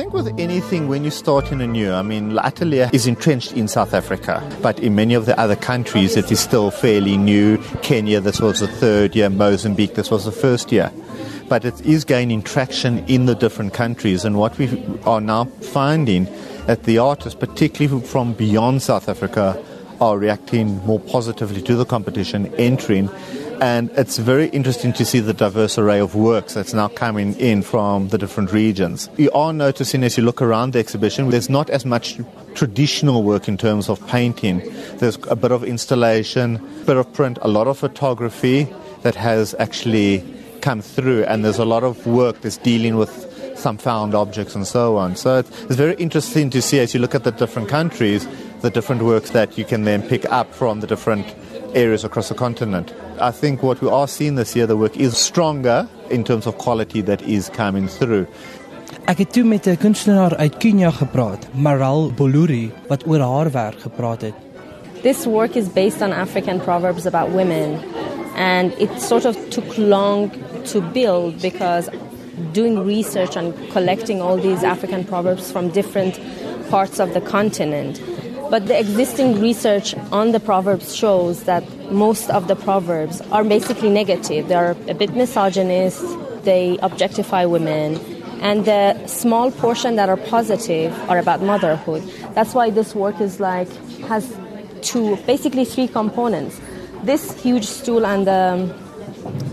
think with anything, when you start in a new, I mean, Atelier is entrenched in South Africa, but in many of the other countries, it is still fairly new. Kenya, this was the third year. Mozambique, this was the first year. But it is gaining traction in the different countries. And what we are now finding that the artists, particularly from beyond South Africa, are reacting more positively to the competition, entering and it's very interesting to see the diverse array of works that's now coming in from the different regions. You are noticing as you look around the exhibition, there's not as much traditional work in terms of painting. There's a bit of installation, a bit of print, a lot of photography that has actually come through, and there's a lot of work that's dealing with some found objects and so on. So it's, it's very interesting to see as you look at the different countries, the different works that you can then pick up from the different areas across the continent. I think what we are seeing this year, the work is stronger in terms of quality that is coming through. Ek het toe met 'n kunstenaar uit Kenia gepraat, Maral Boluri, wat oor haar werk gepraat het. This work is based on African proverbs about women and it sort of took long to build because doing research and collecting all these African proverbs from different parts of the continent But the existing research on the proverbs shows that most of the proverbs are basically negative. They're a bit misogynist, they objectify women, and the small portion that are positive are about motherhood. That's why this work is like has two basically three components. This huge stool and the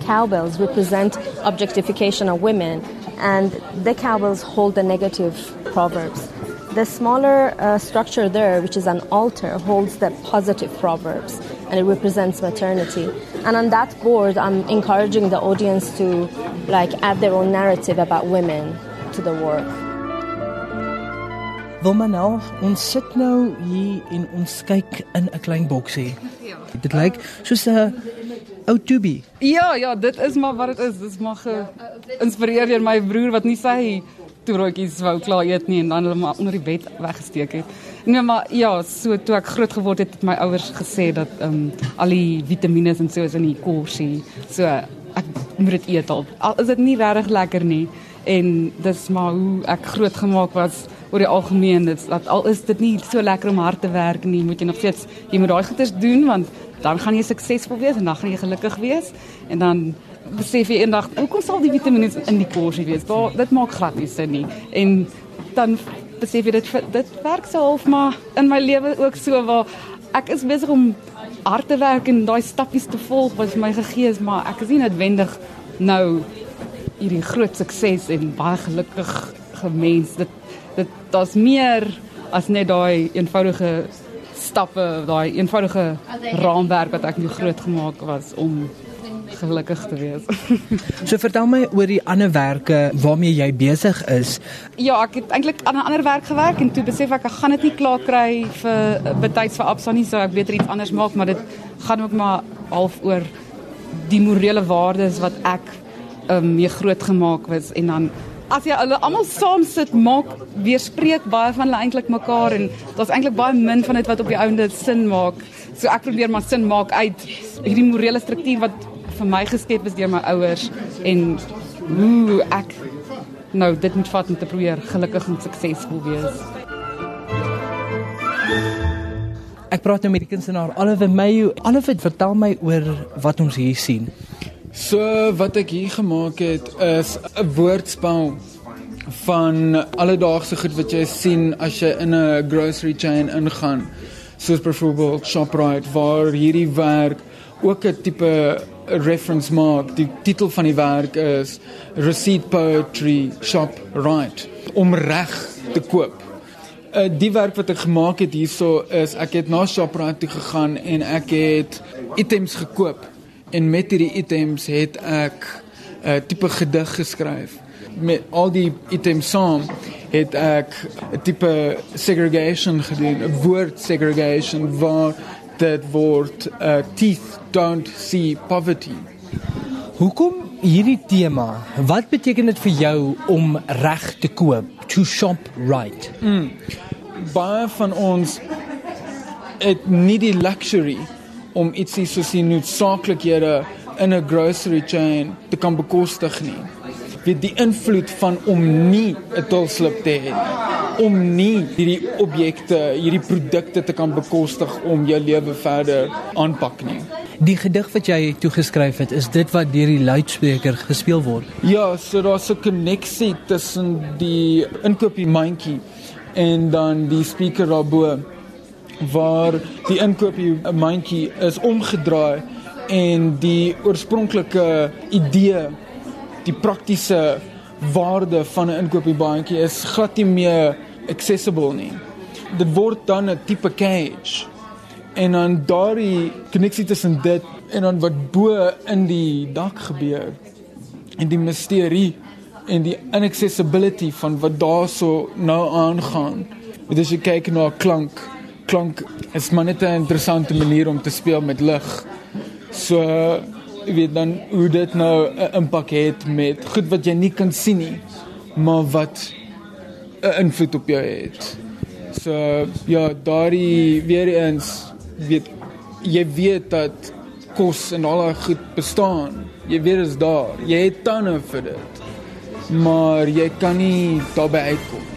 cowbells represent objectification of women and the cowbells hold the negative proverbs. The smaller uh, structure there, which is an altar, holds the positive proverbs and it represents maternity. And on that board, I'm encouraging the audience to like add their own narrative about women to the work. Wilmanel, ons sit nou hier en ons kyk in 'n klein boksie. Ja. Dit lyk soos 'n ou tubie. Ja, ja, dit is maar wat dit is. Dit is maar geïnspireer deur my broer wat nie sy toerootjies wou klaar eet nie en dan hulle maar onder die bed weggesteek het. Nee, maar ja, so toe ek groot geword het, het my ouers gesê dat ehm um, al die vitamiene en so is in die korsie. So ek moet dit eet al. Al is dit nie regtig lekker nie en dis maar hoe ek groot gemaak was oor die algemeen dit dat al is dit nie so lekker om hard te werk nie, moet jy nog steeds jy moet daai goeders doen want dan gaan jy suksesvol wees en dan gaan jy gelukkig wees en dan besef jy eendag hoekom sal die vitamiene in die korsie wees? Daar dit maak glad nie sin nie. En dan besef jy dit dit werk so half maar in my lewe ook so waar ek is besig om hard te werk en daai stappies te volg wat vir my gegee is, maar ek is nie noodwendig nou hierdie groot sukses en baie gelukkig gemens. Dit dit daar's meer as net daai eenvoudige stappe, daai eenvoudige raamwerk wat ek nou groot gemaak was om gelukkig te wees. so vertel my oor die ander werke waarmee jy besig is. Ja, ek het eintlik aan 'n ander werk gewerk en toe besef ek ek gaan dit nie klaar kry vir betyds vir Absa nie, so ek beter iets anders maak, maar dit gaan ook maar half oor die morele waardes wat ek ehm um, mee groot gemaak was en dan as jy hulle almal saam sit maak weerspreek baie van hulle eintlik mekaar en daar's eintlik baie min van dit wat op die ouende sin maak. So ek probeer maar sin maak uit hierdie morele struktuur wat vir my geskep is deur my ouers en hoe ek nou dit moet vat om te probeer gelukkig en suksesvol wees. Ek praat nou met die kunstenaar Oliver Mayo. Oliver, vertel my oor wat ons hier sien. So wat ek hier gemaak het is 'n woordspel van alledaagse goed wat jy sien as jy in 'n grocery chain ingaan. Soos byvoorbeeld Shoprite waar hierdie werk ook 'n tipe reference maak. Die titel van die werk is Receipt Poetry Shop Right om reg te koop. Uh, die werk wat ek gemaak het hierso is ek het na Shoprite toe gegaan en ek het items gekoop en met hierdie items het ek 'n uh, tipe gedig geskryf. Met al die items saam het ek 'n tipe segregation gedoen, 'n woord segregation waar dit word uh, teeth don't see poverty. Hoekom hierdie tema? Wat beteken dit vir jou om reg te koop? To shop right. Mm. Baie van ons het nie die luxury om ietsie soos die noodsaaklikhede in 'n grocery chain te kan bekostig nie. weet die invloed van om nie 'n tulslip te hê nie, om nie hierdie objekte, hierdie produkte te kan bekostig om jou lewe verder aanpak nie. Die gedig wat jy toegeskryf het, is dit wat deur die luidspreker gespeel word. Ja, so daar's 'n koneksie tussen die inkoopie mandjie en dan die speaker daarbo waar die inkoopie mandjie is omgedraai en die oorspronklike idee die praktiese waarde van 'n inkopiesbandjie is glad nie meer accessible nie. Dit word dan 'n tipe cage. En dan daardie koneksie tussen dit en dan wat bo in die dak gebeur en die misterie en die inaccessibility van wat daarso nou aangaan. Dit as jy kyk na klank, klank is maar net 'n interessante manier om te speel met lig. So jy weet dan hoe dit nou 'n impak het met goed wat jy nie kan sien nie, maar wat 'n invloed op jou het. So ja, daardie weer eens weet jy weet dat kos en al daai goed bestaan. Jy weet dit is daar. Jy het tande vir dit. Maar jy kan nie daarby uitkom.